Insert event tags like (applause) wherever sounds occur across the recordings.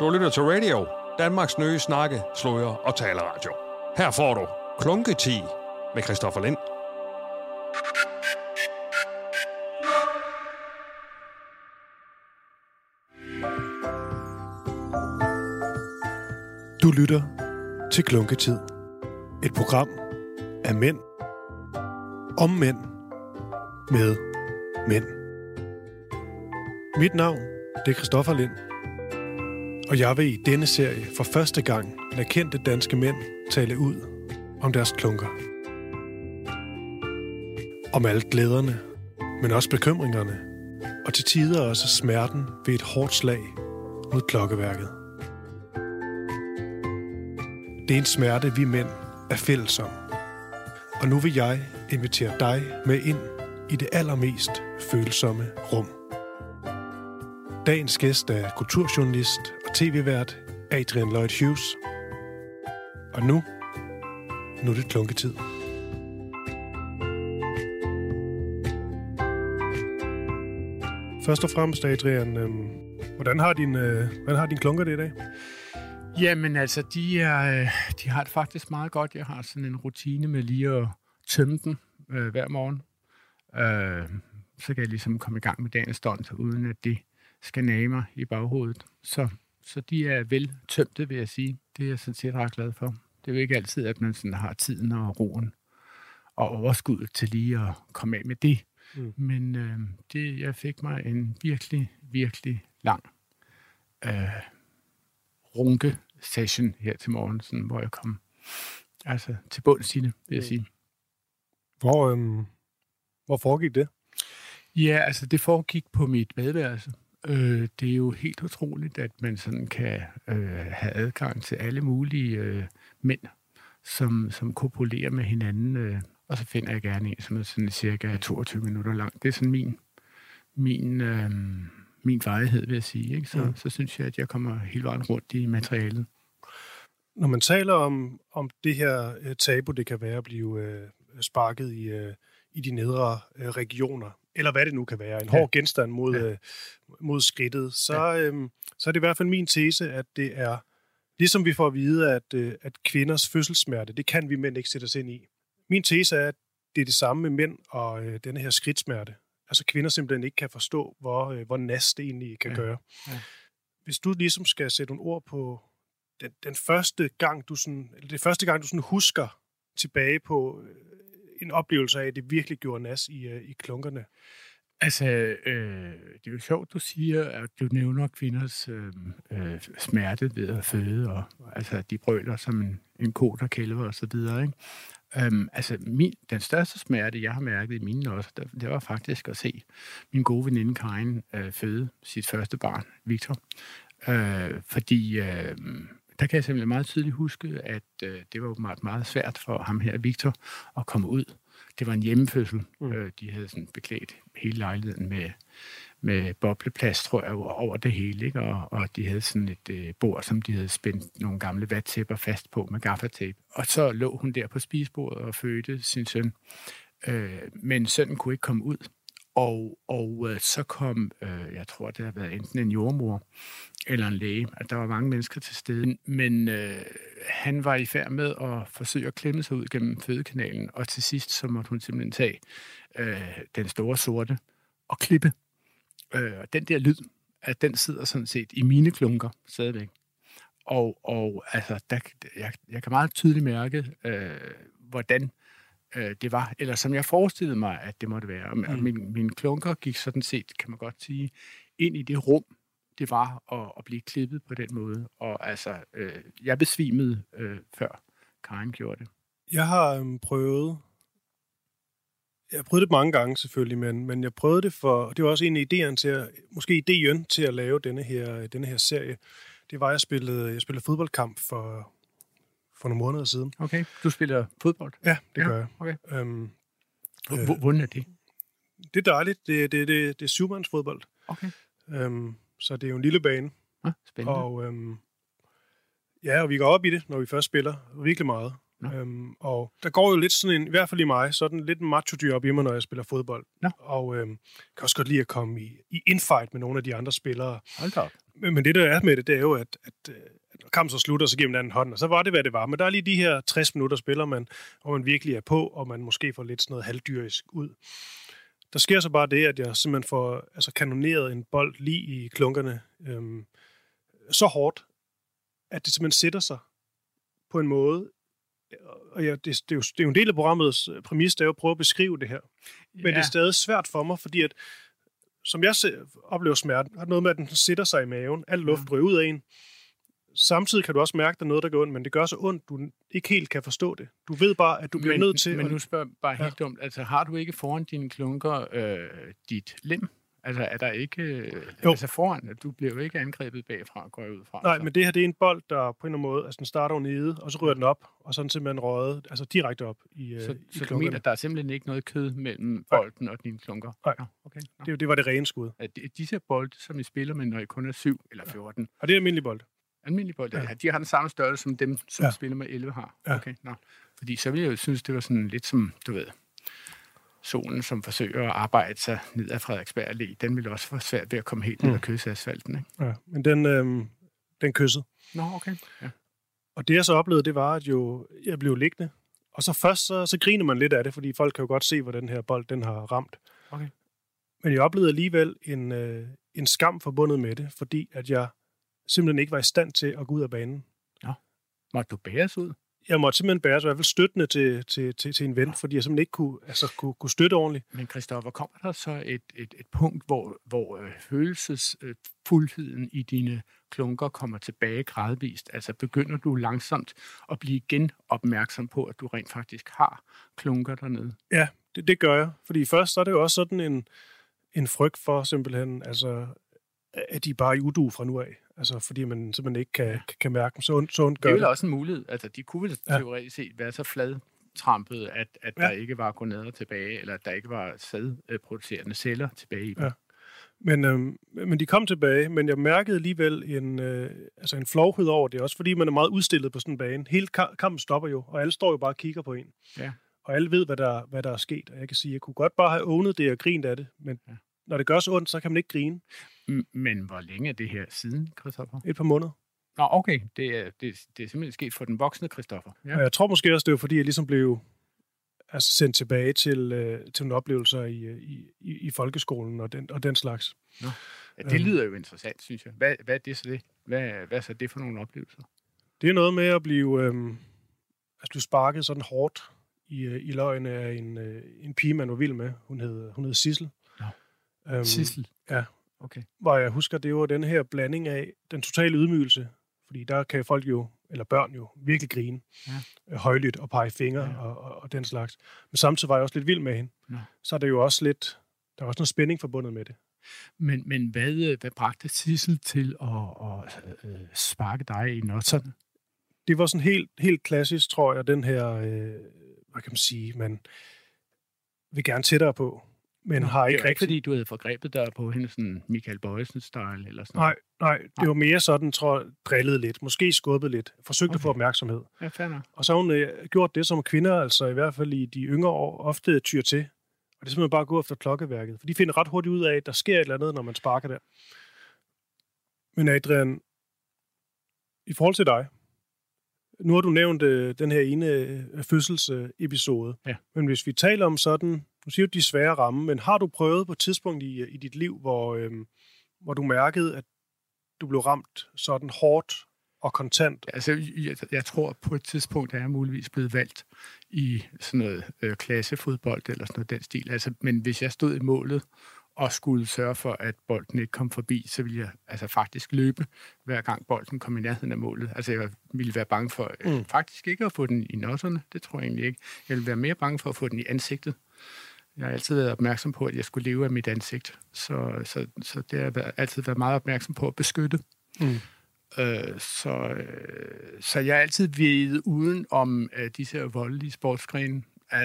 Du lytter til Radio, Danmarks nye snakke, sløjer og taleradio. Her får du Klunketi med Christoffer Lind. Du lytter til Klunketid. Et program af mænd. Om mænd. Med mænd. Mit navn det er Christoffer Lind. Og jeg vil i denne serie for første gang lade kendte danske mænd tale ud om deres klunker. Om alle glæderne, men også bekymringerne, og til tider også smerten ved et hårdt slag mod klokkeværket. Det er en smerte, vi mænd er fælles om. Og nu vil jeg invitere dig med ind i det allermest følsomme rum. Dagens gæst er kulturjournalist og tv-vært Adrian Lloyd Hughes. Og nu, nu er det klunketid. Først og fremmest, Adrian, øh, hvordan har din, øh, hvordan har din klunker det i dag? Jamen altså, de, er, øh, de har det faktisk meget godt. Jeg har sådan en rutine med lige at tømme den øh, hver morgen. Øh, så kan jeg ligesom komme i gang med dagens stund, uden at det mig i baghovedet. Så, så de er vel tømte, vil jeg sige. Det er jeg sådan set ret glad for. Det er jo ikke altid, at man sådan har tiden og roen og overskuddet til lige at komme af med det. Mm. Men øh, det, jeg fik mig en virkelig, virkelig lang øh, runke session her til morgen, sådan, hvor jeg kom altså, til bunds i det, vil jeg mm. sige. Hvor, øhm, hvor foregik det? Ja, altså det foregik på mit badeværelse. Øh, det er jo helt utroligt, at man sådan kan øh, have adgang til alle mulige øh, mænd, som, som kopulerer med hinanden. Øh, og så finder jeg gerne en, som er sådan cirka 22 minutter lang. Det er sådan min, min, øh, min vejhed, vil jeg sige. Ikke? Så, mm. så synes jeg, at jeg kommer helt vejen rundt i materialet. Når man taler om, om det her uh, tabu, det kan være at blive uh, sparket i, uh, i de nedre uh, regioner, eller hvad det nu kan være, en ja. hård genstand mod, ja. uh, mod skridtet, så, ja. øhm, så er det i hvert fald min tese, at det er, ligesom vi får at vide, at, uh, at kvinders fødselssmerte, det kan vi mænd ikke sætte os ind i. Min tese er, at det er det samme med mænd og uh, denne her skridtsmerte. Altså kvinder simpelthen ikke kan forstå, hvor, uh, hvor næst det egentlig kan ja. gøre. Ja. Hvis du ligesom skal sætte nogle ord på den, den første gang, du sådan, eller det første gang, du sådan husker tilbage på en oplevelse af, at det virkelig gjorde nas i, øh, i klunkerne? Altså, øh, det er jo sjovt, du siger, at du nævner kvinders øh, øh, smerte ved at føde, og altså, de brøler som en, en ko, der kælver og så videre, ikke? Øhm, altså, min, den største smerte, jeg har mærket i mine også, det, det var faktisk at se min gode veninde Karin øh, føde sit første barn, Victor. Øh, fordi øh, der kan jeg simpelthen meget tydeligt huske, at øh, det var meget, meget svært for ham her, Victor, at komme ud. Det var en hjemmefødsel. Mm. Øh, de havde sådan beklædt hele lejligheden med, med bobleplast, tror jeg, over det hele. Ikke? Og, og de havde sådan et øh, bord, som de havde spændt nogle gamle vattæpper fast på med gaffatape. Og så lå hun der på spisebordet og fødte sin søn. Øh, men sønnen kunne ikke komme ud. Og, og øh, så kom, øh, jeg tror, det har været enten en jordmor eller en læge. At der var mange mennesker til stede. Men øh, han var i færd med at forsøge at klemme sig ud gennem fødekanalen. Og til sidst, så måtte hun simpelthen tage øh, den store sorte og klippe. Øh, den der lyd, at den sidder sådan set i mine klunker stadigvæk. Og, og altså, der, jeg, jeg kan meget tydeligt mærke, øh, hvordan øh, det var, eller som jeg forestillede mig, at det måtte være. Mm. Og min, min klunker gik sådan set, kan man godt sige, ind i det rum, det var at, at blive klippet på den måde. Og altså, øh, jeg besvimede øh, før Karen gjorde det. Jeg har øhm, prøvet, jeg prøvet det mange gange selvfølgelig, men, men jeg prøvede det for, det var også en af idéerne til at, måske idéen til at lave denne her, denne her serie. Det var, at jeg spillede, jeg spillede fodboldkamp for for nogle måneder siden. Okay, du spiller fodbold? Ja, det ja, gør jeg. Okay. Øhm, Hvordan er det? Det er dejligt. Det, det, det, det er syvmandsfodbold. Okay. Øhm, så det er jo en lille bane. Ah, spændende. Og, øhm, ja, og vi går op i det, når vi først spiller. Virkelig meget. Nå. Øhm, og der går jo lidt sådan en, i hvert fald i mig, sådan lidt en macho op i mig, når jeg spiller fodbold. Nå. Og øhm, kan også godt lide at komme i, i infight med nogle af de andre spillere. Hold da. Men, men det, der er med det, det er jo, at, at, når kampen så slutter, så giver man anden hånd, og så var det, hvad det var. Men der er lige de her 60 minutter, spiller man, hvor man virkelig er på, og man måske får lidt sådan noget halvdyrisk ud. Der sker så bare det, at jeg simpelthen får altså, kanoneret en bold lige i klunkerne øhm, så hårdt, at det simpelthen sætter sig på en måde, og ja, det, det, er jo, det er jo en del af programmets øh, præmis, det er jo at prøve at beskrive det her. Men ja. det er stadig svært for mig, fordi at, som jeg ser, oplever smerten, har noget med, at den sætter sig i maven. Al luft ja. ryger ud af en. Samtidig kan du også mærke, at der er noget, der gør ondt, men det gør så ondt, du ikke helt kan forstå det. Du ved bare, at du bliver men, nødt til... Men nu spørger jeg bare helt ja. dumt. Altså, har du ikke foran dine klunker øh, dit lem? Altså, er der ikke... Øh, jo. Altså foran, du bliver jo ikke angrebet bagfra, går jeg ud fra. Nej, så. men det her, det er en bold, der på en eller anden måde... Altså, den starter nede, og så ryger den op, og så den simpelthen røget, altså direkte op i Så, øh, i så du mener, at der er simpelthen ikke noget kød mellem bolden og dine klunker? Nej. Nå, okay. Nå. Det, det var det rene skud. Er det, disse bolde, som I spiller med, når I kun er 7 eller 14? Og det er almindelig bold. Almindelige bolde, ja. ja. De har den samme størrelse, som dem, som Ja. spiller med 11 har? Ja. Okay, nå. Fordi så ville jeg jo synes, det var sådan lidt som, du ved, solen, som forsøger at arbejde sig ned ad Frederiksberg Allé, den ville også få svært ved at komme helt ned Mm. ad kydsasfalten, ikke? Ja, men den, øh, den kyssede. Nå, okay. Ja. Og det, jeg så oplevede, det var, at jo, jeg blev liggende. Og så først, så, så griner man lidt af det, fordi folk kan jo godt se, hvor den her bold, den har ramt. Okay. Men jeg oplevede alligevel en, øh, en skam forbundet med det, fordi at jeg simpelthen ikke var i stand til at gå ud af banen. Måtte du bæres ud? Jeg måtte simpelthen bære sig i hvert fald støttende til, til, til, til en ven, fordi jeg simpelthen ikke kunne, altså, kunne, kunne støtte ordentligt. Men Christoffer, kommer der så et, et, et punkt, hvor, hvor øh, følelsesfuldheden i dine klunker kommer tilbage gradvist? Altså begynder du langsomt at blive igen opmærksom på, at du rent faktisk har klunker dernede? Ja, det, det gør jeg. Fordi først så er det jo også sådan en, en frygt for simpelthen, altså, at de bare er i udu fra nu af. Altså, fordi man simpelthen ikke kan, kan, mærke dem. Så ondt, så ondt Det gør er det. vel også en mulighed. Altså, de kunne vel Ja. teoretisk set være så fladtrampet, at, at Ja. der ikke var gonader tilbage, eller at der ikke var sædproducerende celler tilbage i dem. Ja. Men, øhm, men de kom tilbage, men jeg mærkede alligevel en, øh, altså en flovhed over det, også fordi man er meget udstillet på sådan en bane. Hele ka- kampen stopper jo, og alle står jo bare og kigger på en. Ja. Og alle ved, hvad der, hvad der er sket. Og jeg kan sige, jeg kunne godt bare have ownet det og grint af det, men Ja. Når det gør så ondt, så kan man ikke grine Men hvor længe er det her siden, Christoffer? et par måneder. Nå, okay. Det er, det, det er simpelthen sket for den voksne Christoffer. Ja. Og jeg tror måske også, det var fordi, jeg ligesom blev altså sendt tilbage til, øh, til nogle oplevelser i, øh, i, i, i folkeskolen og den, og den slags. Ja, det Øhm. lyder jo interessant, synes jeg. Hvad, hvad er det så det? Hvad, hvad er så det for nogle oplevelser? Det er noget med at blive, øh, altså blive sparket sådan hårdt i, øh, i løgene af en, øh, en pige, man var vild med. Hun hed, hun hed Sissel. Øhm, Sissel? ja. Okay. Hvor jeg husker, det var den her blanding af den totale ydmygelse. Fordi der kan folk jo, eller børn jo, virkelig grine. Ja. Øh, Højlydt og pege fingre Ja. ja. og, og, og den slags. Men samtidig var jeg også lidt vild med hende. Nå. Så er det jo også lidt, der er også noget spænding forbundet med det. Men, men hvad, øh, hvad bragte Sissel til at, at øh, sparke dig i notterne? det var sådan helt, helt klassisk, tror jeg, den her, øh, hvad kan man sige, man vil gerne tættere på, men har det ikke var ikke, rigtig... fordi du havde forgrebet dig på hende sådan Michael Bøjsen-style eller sådan Nej, nej, det Nej. var mere sådan, tror drillet lidt, måske skubbet lidt, forsøgt okay. at få opmærksomhed. Ja, nok. Og så har hun øh, gjort det, som kvinder, altså i hvert fald i de yngre år, ofte tyr til. Og det er simpelthen bare at gå efter klokkeværket. For de finder ret hurtigt ud af, at der sker et eller andet, når man sparker der. Men Adrian, i forhold til dig, nu har du nævnt øh, den her ene øh, fødselsepisode. Ja. Men hvis vi taler om sådan, nu siger du de svære ramme, men har du prøvet på et tidspunkt i, i dit liv, hvor, øh, hvor du mærkede, at du blev ramt sådan hårdt og kontant? Altså, jeg, jeg tror på et tidspunkt, er jeg muligvis blevet valgt i sådan noget øh, klassefodbold eller sådan noget den stil. Altså, men hvis jeg stod i målet og skulle sørge for, at bolden ikke kom forbi, så ville jeg altså faktisk løbe, hver gang bolden kom i nærheden af målet. Altså, jeg ville være bange for øh, Mm. faktisk ikke at få den i nosserne. Det tror jeg egentlig ikke. Jeg ville være mere bange for at få den i ansigtet. Jeg har altid været opmærksom på, at jeg skulle leve af mit ansigt. Så, så, så det har jeg været- altid været meget opmærksom på at beskytte. Mm. Øh, så, øh, så jeg er altid ved uden om øh, disse her voldelige sportsgrene. Øh,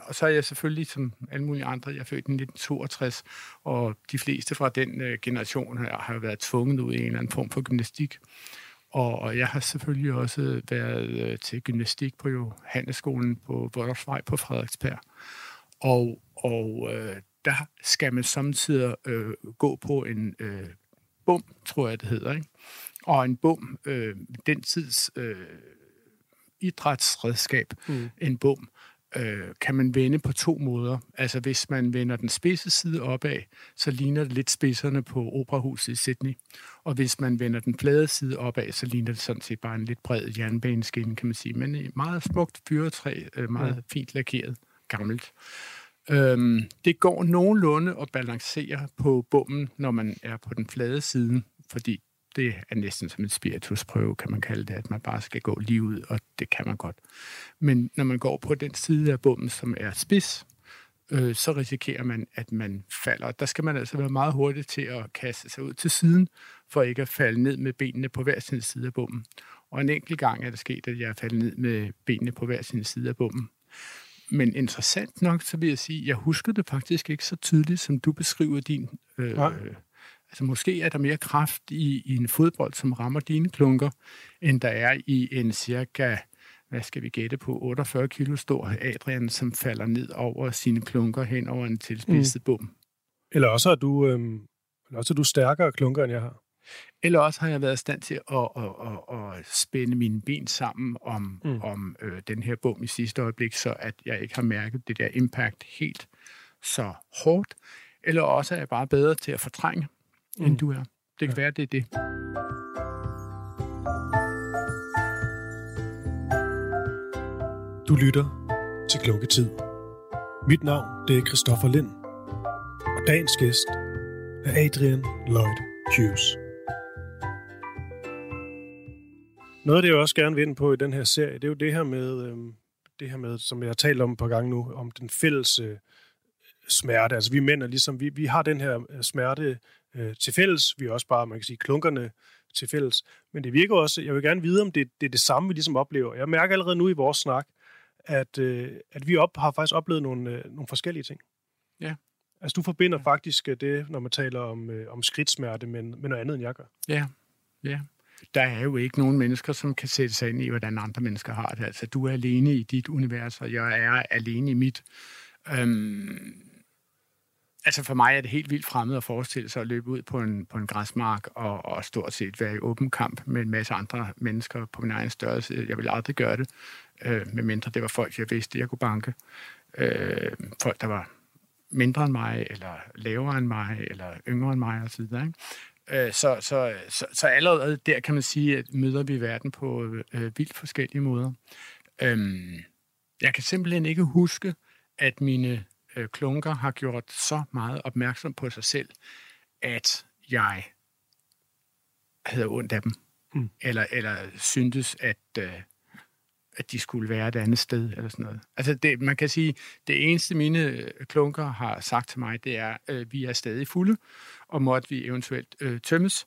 og så er jeg selvfølgelig, som alle mulige andre, jeg er født i 1962, og de fleste fra den øh, generation har, har været tvunget ud i en eller anden form for gymnastik. Og, og jeg har selvfølgelig også været øh, til gymnastik på Johannesskolen på Vordersvej på Frederiksberg. Og, og øh, der skal man samtidig øh, gå på en øh, bum, tror jeg det hedder. Ikke? Og en bum, øh, den tids øh, idrætsredskab, mm. en bum, øh, kan man vende på to måder. Altså hvis man vender den spidse side opad, så ligner det lidt spidserne på Operahuset i Sydney. Og hvis man vender den flade side opad, så ligner det sådan set bare en lidt bred jernbaneskinne, kan man sige. Men meget smukt fyretræ, øh, meget ja. fint lakeret, gammelt. Øhm, det går nogenlunde at balancere på bommen, når man er på den flade side, fordi det er næsten som en spiritusprøve, kan man kalde det, at man bare skal gå lige ud, og det kan man godt. Men når man går på den side af bommen, som er spids, øh, så risikerer man, at man falder. Der skal man altså være meget hurtig til at kaste sig ud til siden, for ikke at falde ned med benene på hver sin side af bommen. Og en enkelt gang er det sket, at jeg er faldet ned med benene på hver sin side af bommen. Men interessant nok, så vil jeg sige, jeg husker det faktisk ikke så tydeligt, som du beskriver din øh, Altså måske er der mere kraft i, i en fodbold, som rammer dine klunker, end der er i en cirka, hvad skal vi gætte på, 48 kilo stor Adrian, som falder ned over sine klunker hen over en tilspidset mm. bum. Eller også er du, øh, eller også er du stærkere klunker, end jeg har. Eller også har jeg været i stand til at, at, at, at spænde mine ben sammen om, mm. om øh, den her bum i sidste øjeblik, så at jeg ikke har mærket det der impact helt så hårdt. Eller også er jeg bare bedre til at fortrænge mm. end du er. Det kan ja. være, det er det. Du lytter til Klukketid. Mit navn det er Christoffer Lind, og dagens gæst er Adrian Lloyd Hughes. Noget af det, jeg også gerne vil ind på i den her serie, det er jo det her med, øh, det her med som jeg har talt om et par gange nu, om den fælles øh, smerte. Altså vi mænd er ligesom, vi, vi har den her øh, smerte øh, til fælles. Vi er også bare, man kan sige, klunkerne til fælles. Men det virker også, jeg vil gerne vide, om det, det er det samme, vi ligesom oplever. Jeg mærker allerede nu i vores snak, at, øh, at vi op, har faktisk oplevet nogle, øh, nogle forskellige ting. Ja. Altså du forbinder ja. faktisk øh, det, når man taler om, øh, om skridtsmerte, men med noget andet, end jeg gør. Ja, ja. Der er jo ikke nogen mennesker, som kan sætte sig ind i, hvordan andre mennesker har det. Altså, du er alene i dit univers, og jeg er alene i mit. Øhm, Altså for mig er det helt vildt fremmed at forestille sig at løbe ud på en, på en græsmark og, og stort set være i åben kamp med en masse andre mennesker på min egen størrelse. Jeg vil aldrig gøre det, øh, medmindre det var folk, jeg vidste, jeg kunne banke. Øh, folk, der var mindre end mig, eller lavere end mig, eller yngre end mig osv. Ikke? Så, så, så, så allerede der kan man sige, at møder vi verden på øh, vildt forskellige måder. Øh, jeg kan simpelthen ikke huske, at mine øh, klunker har gjort så meget opmærksom på sig selv, at jeg havde ondt af dem. Mm. Eller, eller syntes, at, øh, at de skulle være et andet sted, eller sådan noget. Altså, det, man kan sige, det eneste mine øh, klunker har sagt til mig, det er, øh, vi er stadig fulde, og måtte vi eventuelt øh, tømmes.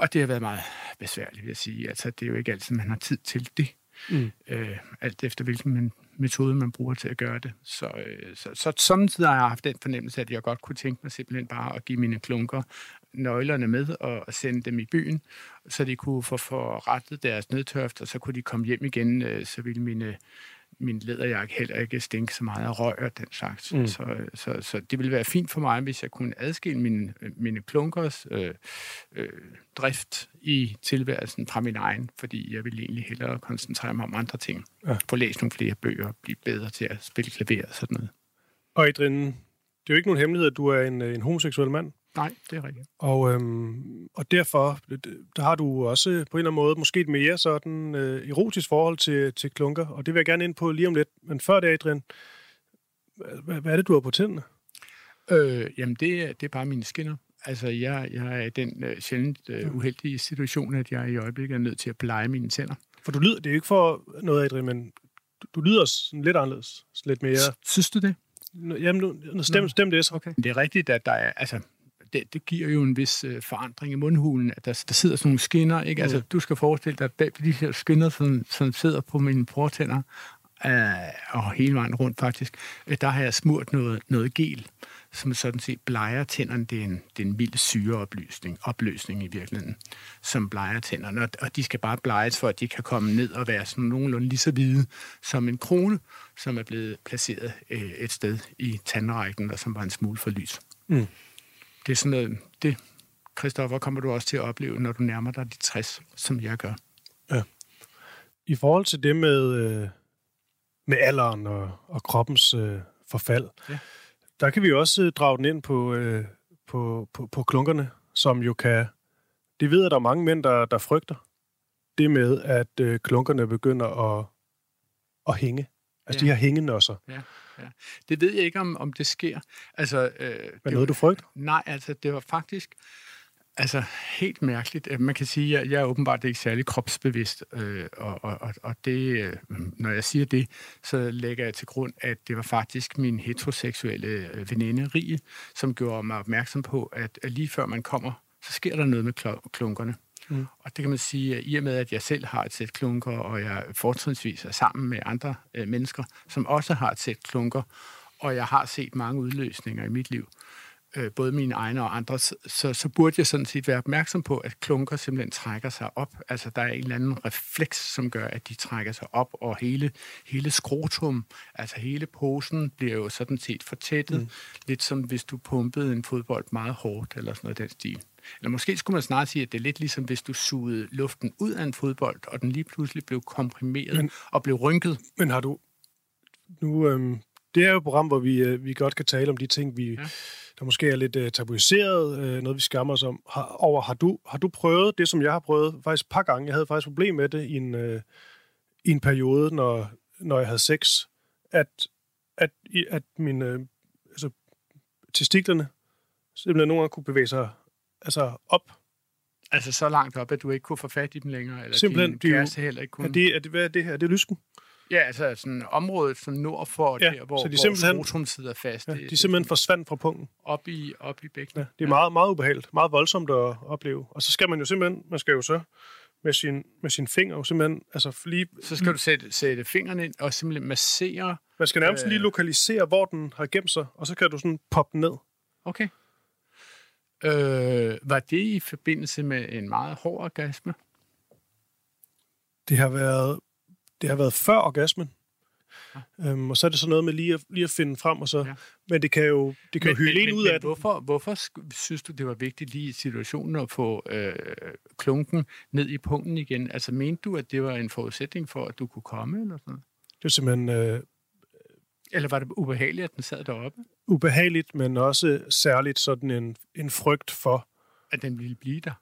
Og det har været meget besværligt, vil jeg sige. Altså, det er jo ikke altid, man har tid til det. Mm. Øh, alt efter hvilken man metode, man bruger til at gøre det. Så, øh, så, så samtidig har jeg haft den fornemmelse, at jeg godt kunne tænke mig simpelthen bare at give mine klunker nøglerne med og, sende dem i byen, så de kunne få forrettet deres nedtørft, og så kunne de komme hjem igen, øh, så ville mine min læderjakke heller ikke stinke så meget af røg og den slags. Mm. Så, så, så det ville være fint for mig, hvis jeg kunne adskille mine, mine klunkers øh, øh, drift i tilværelsen fra min egen, fordi jeg ville egentlig hellere koncentrere mig om andre ting. Ja. Få læst nogle flere bøger, blive bedre til at spille klaver og sådan noget. Og Adrian, det er jo ikke nogen hemmelighed, at du er en, en homoseksuel mand. Nej, det er rigtigt. Og, øhm, og derfor, der har du også på en eller anden måde måske et mere sådan øh, erotisk forhold til, til klunker, og det vil jeg gerne ind på lige om lidt. Men før det, Adrian, hvad, hvad er det, du har på tænderne? Øh, jamen, det, er, det er bare mine skinner. Altså, jeg, jeg er i den øh, sjældent øh, uheldige situation, at jeg i øjeblikket er nødt til at pleje mine tænder. For du lyder, det er jo ikke for noget, Adrian, men du, du lyder sådan lidt anderledes. Lidt mere... Synes du det? Jamen, nu, stem, stem det så. Okay. Det er rigtigt, at der er, altså, det, det giver jo en vis øh, forandring i mundhulen, at der, der sidder sådan nogle skinner, ikke? Altså, mm. Du skal forestille dig, bag de her skinner, som, som sidder på mine portænder, øh, og hele vejen rundt faktisk, øh, der har jeg smurt noget, noget gel, som sådan set bleger tænderne. Det er en, det er en mild syreopløsning opløsning i virkeligheden, som bleger tænderne. Og, og de skal bare bleges, for at de kan komme ned og være sådan nogenlunde lige så hvide som en krone, som er blevet placeret øh, et sted i tandrækken, og som var en smule for lys. Mm. Det er sådan noget, det, Christoffer, kommer du også til at opleve, når du nærmer dig de 60, som jeg gør. Ja. I forhold til det med, øh, med alderen og, og kroppens øh, forfald, ja. der kan vi også øh, drage den ind på, øh, på, på, på klunkerne, som jo kan... Det ved at der er mange mænd, der, der frygter det med, at øh, klunkerne begynder at, at hænge. Altså ja. de her hængenosser. Ja. Ja. Det ved jeg ikke, om, om det sker. Altså, øh, det er noget, du frygter? Nej, altså det var faktisk Altså, helt mærkeligt. Man kan sige, at jeg er åbenbart ikke særlig kropsbevidst, øh, og, og, og det, øh, når jeg siger det, så lægger jeg til grund, at det var faktisk min heteroseksuelle øh, veninde, Rie, som gjorde mig opmærksom på, at lige før man kommer, så sker der noget med klunkerne. Mm. Og det kan man sige, at i og med, at jeg selv har et sæt klunker, og jeg fortrinsvis er sammen med andre øh, mennesker, som også har et sæt klunker, og jeg har set mange udløsninger i mit liv, øh, både mine egne og andres, så, så burde jeg sådan set være opmærksom på, at klunker simpelthen trækker sig op. Altså, der er en eller anden refleks, som gør, at de trækker sig op, og hele, hele skrotum, altså hele posen, bliver jo sådan set fortættet. Mm. Lidt som hvis du pumpede en fodbold meget hårdt, eller sådan noget den stil. Eller måske skulle man snart sige, at det er lidt ligesom, hvis du sugede luften ud af en fodbold, og den lige pludselig blev komprimeret men, og blev rynket. Men har du... Nu, øhm, det er jo et program, hvor vi, øh, vi godt kan tale om de ting, vi... Ja der måske er lidt øh, tabuiseret, øh, noget vi skammer os om. Har, over, har, du, har du prøvet det, som jeg har prøvet faktisk et par gange? Jeg havde faktisk problem med det i en, øh, i en periode, når, når jeg havde sex, at, at, at mine øh, altså, testiklerne simpelthen nogle gange kunne bevæge sig altså op. Altså så langt op, at du ikke kunne få fat i dem længere? Eller simpelthen, din kæreste heller ikke kunne? Er det, er det, hvad er det her? Er det lysken? Ja, altså sådan området sådan nord for ja, der, hvor, så de hvor sidder fast. Ja, de simpelthen forsvandt fra punkten. Op i, op i bækkenet. Ja, det er ja. meget, meget ubehageligt. Meget voldsomt at opleve. Og så skal man jo simpelthen, man skal jo så med sin, med sin finger og simpelthen, altså lige... Så skal du sætte, sætte fingrene ind og simpelthen massere... Man skal nærmest øh, lige lokalisere, hvor den har gemt sig, og så kan du sådan poppe den ned. Okay. Øh, var det i forbindelse med en meget hård orgasme? Det har været det har været før orgasmen. Ja. Øhm, og så er det så noget med lige at, lige at finde frem, og så, ja. men det kan jo, det kan men, jo hylde en ud af hvorfor, det. Hvorfor synes du, det var vigtigt lige i situationen at få øh, klunken ned i punkten igen? Altså, mente du, at det var en forudsætning for, at du kunne komme, eller sådan Det er simpelthen... Øh, eller var det ubehageligt, at den sad deroppe? Ubehageligt, men også særligt sådan en, en frygt for... At den ville blive der?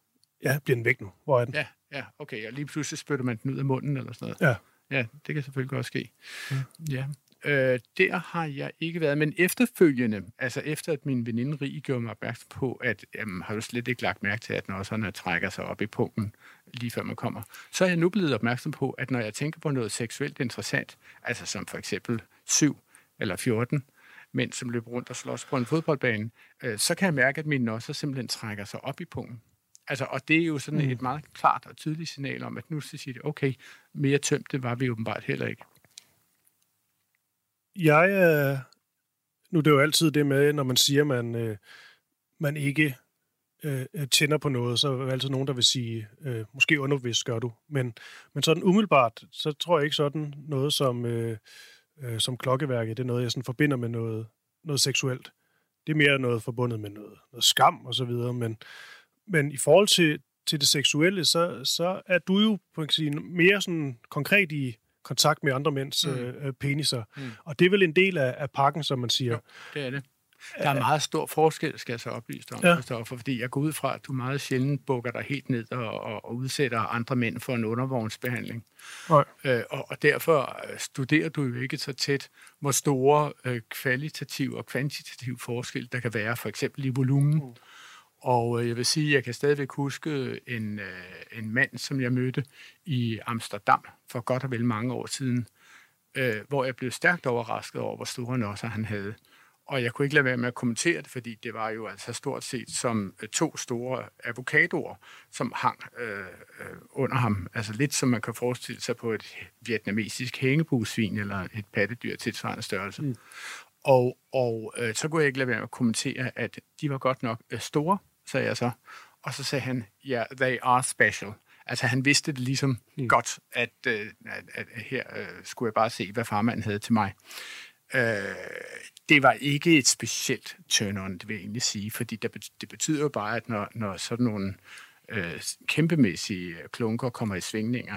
Ja, bliver den væk nu? Hvor er den? Ja, ja, okay. Og lige pludselig spytter man den ud af munden, eller sådan noget? Ja. Ja, det kan selvfølgelig godt ske. Mm. Ja. Øh, der har jeg ikke været, men efterfølgende, altså efter at min veninde Rie gjorde mig opmærksom på, at jamen, har du slet ikke lagt mærke til, at når sådan trækker sig op i punkten, lige før man kommer, så er jeg nu blevet opmærksom på, at når jeg tænker på noget seksuelt interessant, altså som for eksempel 7 eller 14 mænd, som løber rundt og slås på en fodboldbane, øh, så kan jeg mærke, at min nosser simpelthen trækker sig op i punkten. Altså, og det er jo sådan mm. et meget klart og tydeligt signal om, at nu skal sige, okay, mere tømte var vi åbenbart heller ikke. Jeg, øh, nu er det jo altid det med, når man siger, man, øh, man ikke øh, tænder på noget, så er der altid nogen, der vil sige, øh, måske underbevidst gør du. Men, men sådan umiddelbart, så tror jeg ikke sådan noget som, øh, øh, som klokkeværket, det er noget, jeg sådan forbinder med noget, noget seksuelt. Det er mere noget forbundet med noget, noget skam og så videre, men, men i forhold til, til det seksuelle, så, så er du jo på kan sige, mere sådan konkret i kontakt med andre mænds mm. øh, peniser. Mm. Og det er vel en del af, af pakken, som man siger. Jo, det er det. Der er meget stor forskel, skal jeg så oplyse dig om, ja. Christoffer, fordi jeg går ud fra, at du meget sjældent bukker dig helt ned og, og, og udsætter andre mænd for en undervognsbehandling. Nej. Øh, og, og derfor øh, studerer du jo ikke så tæt, hvor store øh, kvalitativ og kvantitativ forskel der kan være, for eksempel i volumen. Mm og øh, jeg vil sige, at jeg kan stadigvæk huske en, øh, en mand, som jeg mødte i Amsterdam for godt og vel mange år siden, øh, hvor jeg blev stærkt overrasket over, hvor store nosser han havde. Og jeg kunne ikke lade være med at kommentere det, fordi det var jo altså stort set som øh, to store avocadoer, som hang øh, øh, under ham. Altså lidt som man kan forestille sig på et vietnamesisk hængebusvin eller et pattedyr til tilsvarende størrelse. Mm. Og, og øh, så kunne jeg ikke lade være med at kommentere, at de var godt nok øh, store, sagde jeg så. Og så sagde han, ja, yeah, they are special. Altså han vidste det ligesom mm. godt, at, øh, at, at her øh, skulle jeg bare se, hvad farmanden havde til mig. Øh, det var ikke et specielt turn-on, det vil jeg egentlig sige, fordi det, det betyder jo bare, at når, når sådan nogle øh, kæmpemæssige klunker kommer i svingninger,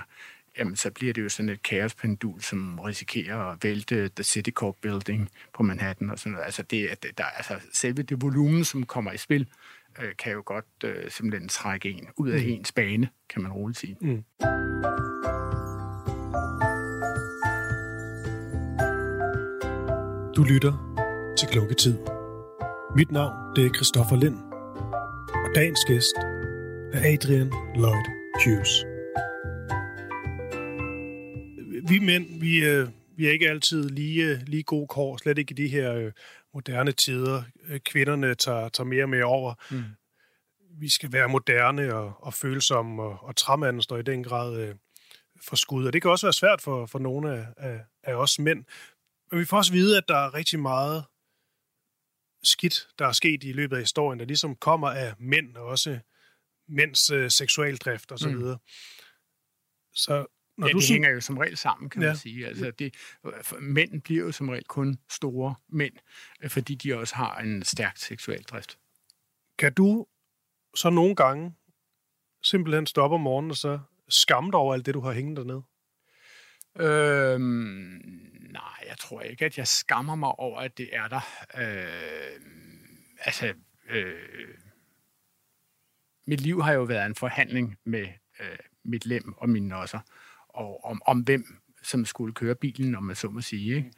jamen så bliver det jo sådan et kaospendul, som risikerer at vælte The Citicorp Building på Manhattan og sådan noget. Altså, det, der, altså selve det volumen, som kommer i spil, øh, kan jo godt øh, simpelthen trække en ud af mm. ens bane, kan man roligt sige. Mm. Du lytter til Klunketid. Mit navn det er Christoffer Lind, og dagens gæst er Adrian Lloyd Hughes. Vi mænd, vi, øh, vi er ikke altid lige, lige gode kår, slet ikke i de her øh, moderne tider. Øh, kvinderne tager, tager mere og mere over. Mm. Vi skal være moderne og, og følsomme, og, og træmanden står i den grad øh, for skud. Og det kan også være svært for, for nogle af, af, af os mænd. Men vi får også vide, at der er rigtig meget skidt, der er sket i løbet af historien, der ligesom kommer af mænd, og også mænds øh, seksualdrift osv. Mm. Så når ja, du det hænger jo som regel sammen, kan ja. man sige. Altså, det, mænd bliver jo som regel kun store mænd, øh, fordi de også har en stærk seksuel drift. Kan du så nogle gange simpelthen stoppe om morgenen og så skamme dig over alt det, du har hængt dernede? Øhm, nej, jeg tror ikke, at jeg skammer mig over, at det er der. Øh, altså, øh, mit liv har jo været en forhandling med øh, mit lem og mine nosser og om, om hvem som skulle køre bilen, om man så må sige. Ikke?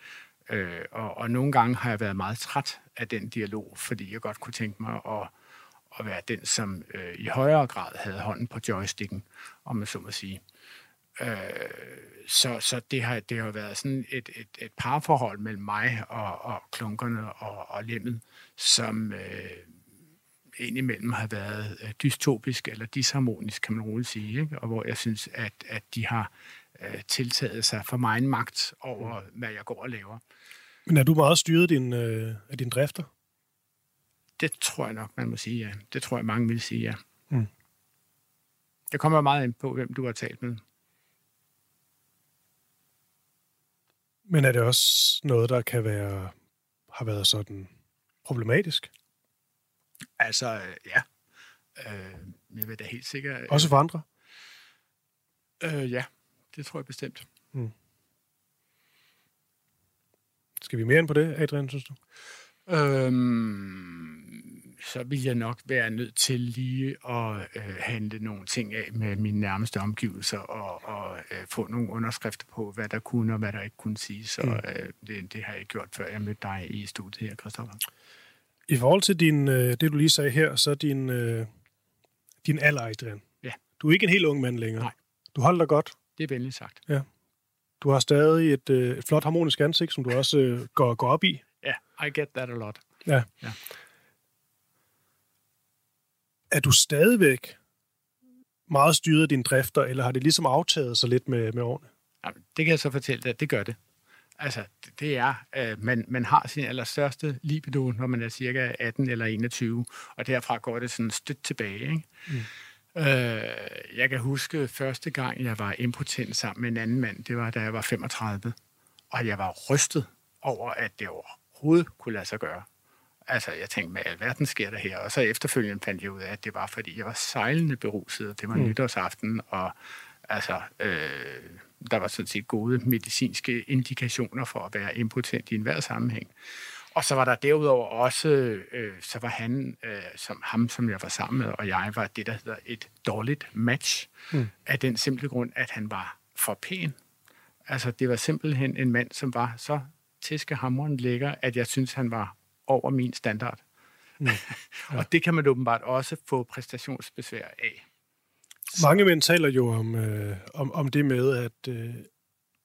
Øh, og, og nogle gange har jeg været meget træt af den dialog, fordi jeg godt kunne tænke mig at, at være den, som øh, i højere grad havde hånden på joysticken, om man så må sige. Øh, så så det, har, det har været sådan et, et, et parforhold mellem mig og, og klunkerne og, og lemmet, som øh, indimellem har været øh, dystopisk eller disharmonisk, kan man roligt sige, ikke? og hvor jeg synes, at, at de har øh, tiltaget sig for mig en magt over, hvad jeg går og laver. Men er du meget styret din, øh, af dine drifter? Det tror jeg nok, man må sige, ja. Det tror jeg, mange vil sige, ja. Mm. Det kommer meget ind på, hvem du har talt med. Men er det også noget, der kan være, har været sådan problematisk? Altså, ja. Øh, jeg vil da helt sikkert... Også for andre? Øh, ja, det tror jeg bestemt. Mm. Skal vi mere ind på det, Adrian, synes du? Øhm, så vil jeg nok være nødt til lige at øh, handle nogle ting af med mine nærmeste omgivelser og, og øh, få nogle underskrifter på, hvad der kunne og hvad der ikke kunne sige. Så mm. øh, det, det har jeg gjort, før jeg mødte dig i studiet her, Christoffer. I forhold til din, øh, det, du lige sagde her, så din, øh, din alder, Adrian. Ja. Du er ikke en helt ung mand længere. Nej. Du holder dig godt. Det er venligt sagt. Ja. Du har stadig et, øh, et flot harmonisk ansigt, som du også øh, går, går op i. Ja, yeah, I get that a lot. Ja. ja. Er du stadigvæk meget styret af dine drifter, eller har det ligesom aftaget sig lidt med, med årene? Jamen, det kan jeg så fortælle dig, at det gør det. Altså, det er, øh, man, man har sin allerstørste libido, når man er cirka 18 eller 21, og derfra går det sådan stødt tilbage. Ikke? Mm. Øh, jeg kan huske første gang, jeg var impotent sammen med en anden mand, det var da jeg var 35, og jeg var rystet over, at det overhovedet kunne lade sig gøre. Altså, jeg tænkte, hvad alverden sker der her? Og så efterfølgende fandt jeg ud af, at det var, fordi jeg var sejlende beruset, og det var mm. nytårsaften, og altså, øh, der var sådan set gode medicinske indikationer for at være impotent i enhver sammenhæng. Og så var der derudover også, øh, så var han, øh, som ham, som jeg var sammen med, og jeg var det, der hedder et dårligt match, mm. af den simple grund, at han var for pæn. Altså, det var simpelthen en mand, som var så tæskehammeren lækker, at jeg synes, han var over min standard. Mm. (laughs) Ja. og det kan man åbenbart også få præstationsbesvær af. Mange mænd taler jo om, øh, om, om det med, at, øh,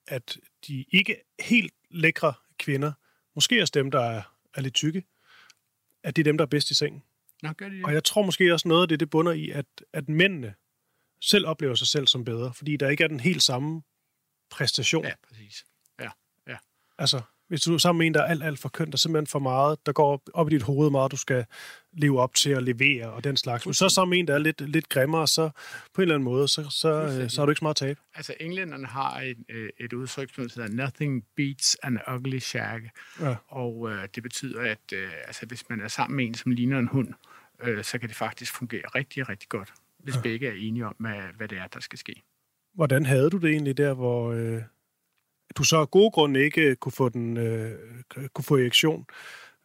at de ikke helt lækre kvinder, måske også dem, der er, er lidt tykke, at det er dem, der er bedst i sengen. Nå, gør de det? Og jeg tror måske også noget af det, det bunder i, at, at mændene selv oplever sig selv som bedre, fordi der ikke er den helt samme præstation. Ja, præcis. Ja, ja. Altså, hvis du er sammen med en, der er alt, alt for køn, der er simpelthen for meget, der går op, op i dit hoved meget, du skal leve op til at levere og den slags. Men så er sammen med en, der er lidt, lidt grimmere, så på en eller anden måde, så, så, øh, så har du ikke så meget tab. Altså, englænderne har et, øh, et udtryk, som hedder nothing beats an ugly shag. Ja. Og øh, det betyder, at øh, altså, hvis man er sammen med en, som ligner en hund, øh, så kan det faktisk fungere rigtig, rigtig godt, hvis ja. begge er enige om, hvad, hvad det er, der skal ske. Hvordan havde du det egentlig der, hvor øh, du så af gode grunde ikke kunne få, den, øh, kunne få erektion?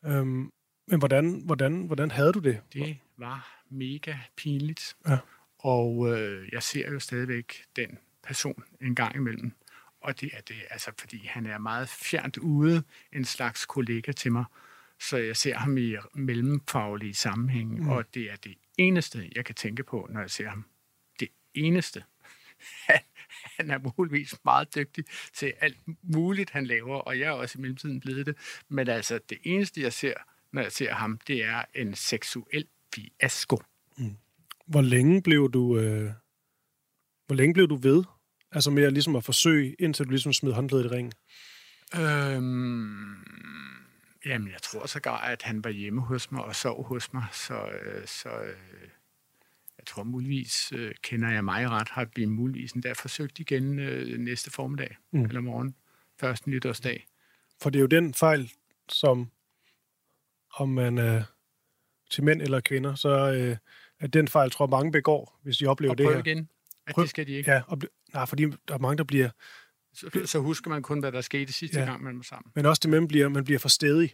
Øhm, men hvordan, hvordan, hvordan havde du det? Det var mega pinligt. Ja. Og øh, jeg ser jo stadigvæk den person en gang imellem. Og det er det, altså, fordi han er meget fjernt ude, en slags kollega til mig. Så jeg ser ham i mellemfaglige sammenhæng, mm. og det er det eneste, jeg kan tænke på, når jeg ser ham. Det eneste. (laughs) Han er muligvis meget dygtig til alt muligt, han laver, og jeg er også i mellemtiden blevet det. Men altså, det eneste, jeg ser, når jeg ser ham, det er en seksuel fiasko. Hvor længe blev du, øh, hvor længe blev du ved? Altså med at, ligesom at forsøge, indtil du ligesom smed håndklædet i ringen? Øhm, jamen, jeg tror sågar, at han var hjemme hos mig og sov hos mig, så, øh, så øh, jeg tror muligvis, øh, kender jeg mig ret, har vi muligvis endda forsøgt igen øh, næste formiddag Mm. eller morgen, første nytårsdag. For det er jo den fejl, som om man er til mænd eller kvinder, så øh, er den fejl, tror mange begår, hvis de oplever Og det her. igen, at Prøv- det skal de ikke. Ja, og, nej, fordi der er mange, der bliver... Så, så husker man kun, hvad der skete sidste Ja. gang, man var sammen. Men også det med, man bliver, man bliver for stedig.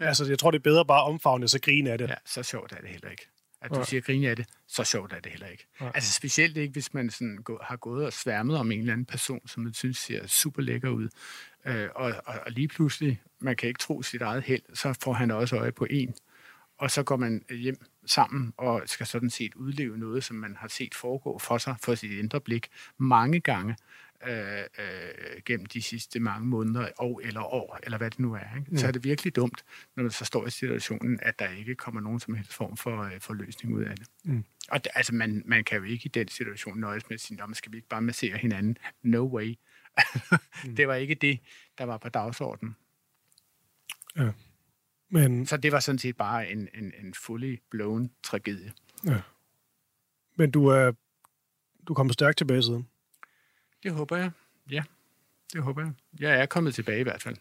Ja. Altså, jeg tror, det er bedre bare at omfavne så grine af det. Ja, så sjovt er det heller ikke. At du Nej. siger grine af det, så sjovt er det heller ikke. Nej. Altså specielt ikke, hvis man sådan gå, har gået og sværmet om en eller anden person, som man synes ser super lækker ud. Øh, og, og, og lige pludselig, man kan ikke tro sit eget held, så får han også øje på en. Og så går man hjem sammen og skal sådan set udleve noget, som man har set foregå for sig, for sit indre blik, mange gange øh, øh, gennem de sidste mange måneder, og eller år, eller hvad det nu er. Ikke? Så er det virkelig dumt, når man så står i situationen, at der ikke kommer nogen som helst form for, øh, for løsning ud af det. Mm. Og det, altså, man, man kan jo ikke i den situation nøjes med at sige, "Nå, men skal vi ikke bare massere hinanden? No way. (laughs) det var ikke det, der var på dagsordenen. Men, Så det var sådan set bare en, en, en fully blown tragedie. men du er du kommer stærkt tilbage siden. Det håber jeg. Ja, det håber jeg. Jeg er kommet tilbage i hvert fald.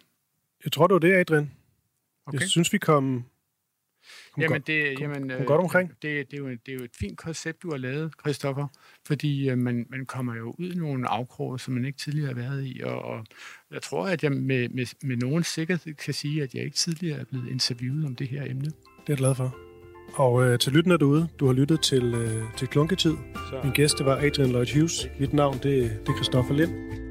Jeg tror, det var det, Adrian. Okay. Jeg synes, vi kom, kom Jamen, det, kom- jamen, kom øh, godt omkring. Det, det, er jo, det er jo et fint koncept, du har lavet, Christoffer, fordi øh, man, man kommer jo ud i nogle afkroge, som man ikke tidligere har været i, og, og jeg tror, at jeg med, med, med nogen sikkerhed kan sige, at jeg ikke tidligere er blevet interviewet om det her emne. Det er jeg glad for. Og øh, til lyttende derude, du har lyttet til, øh, til Klunketid. Min gæst, det var Adrian Lloyd Hughes. Mit navn, det, det er Christoffer Lind.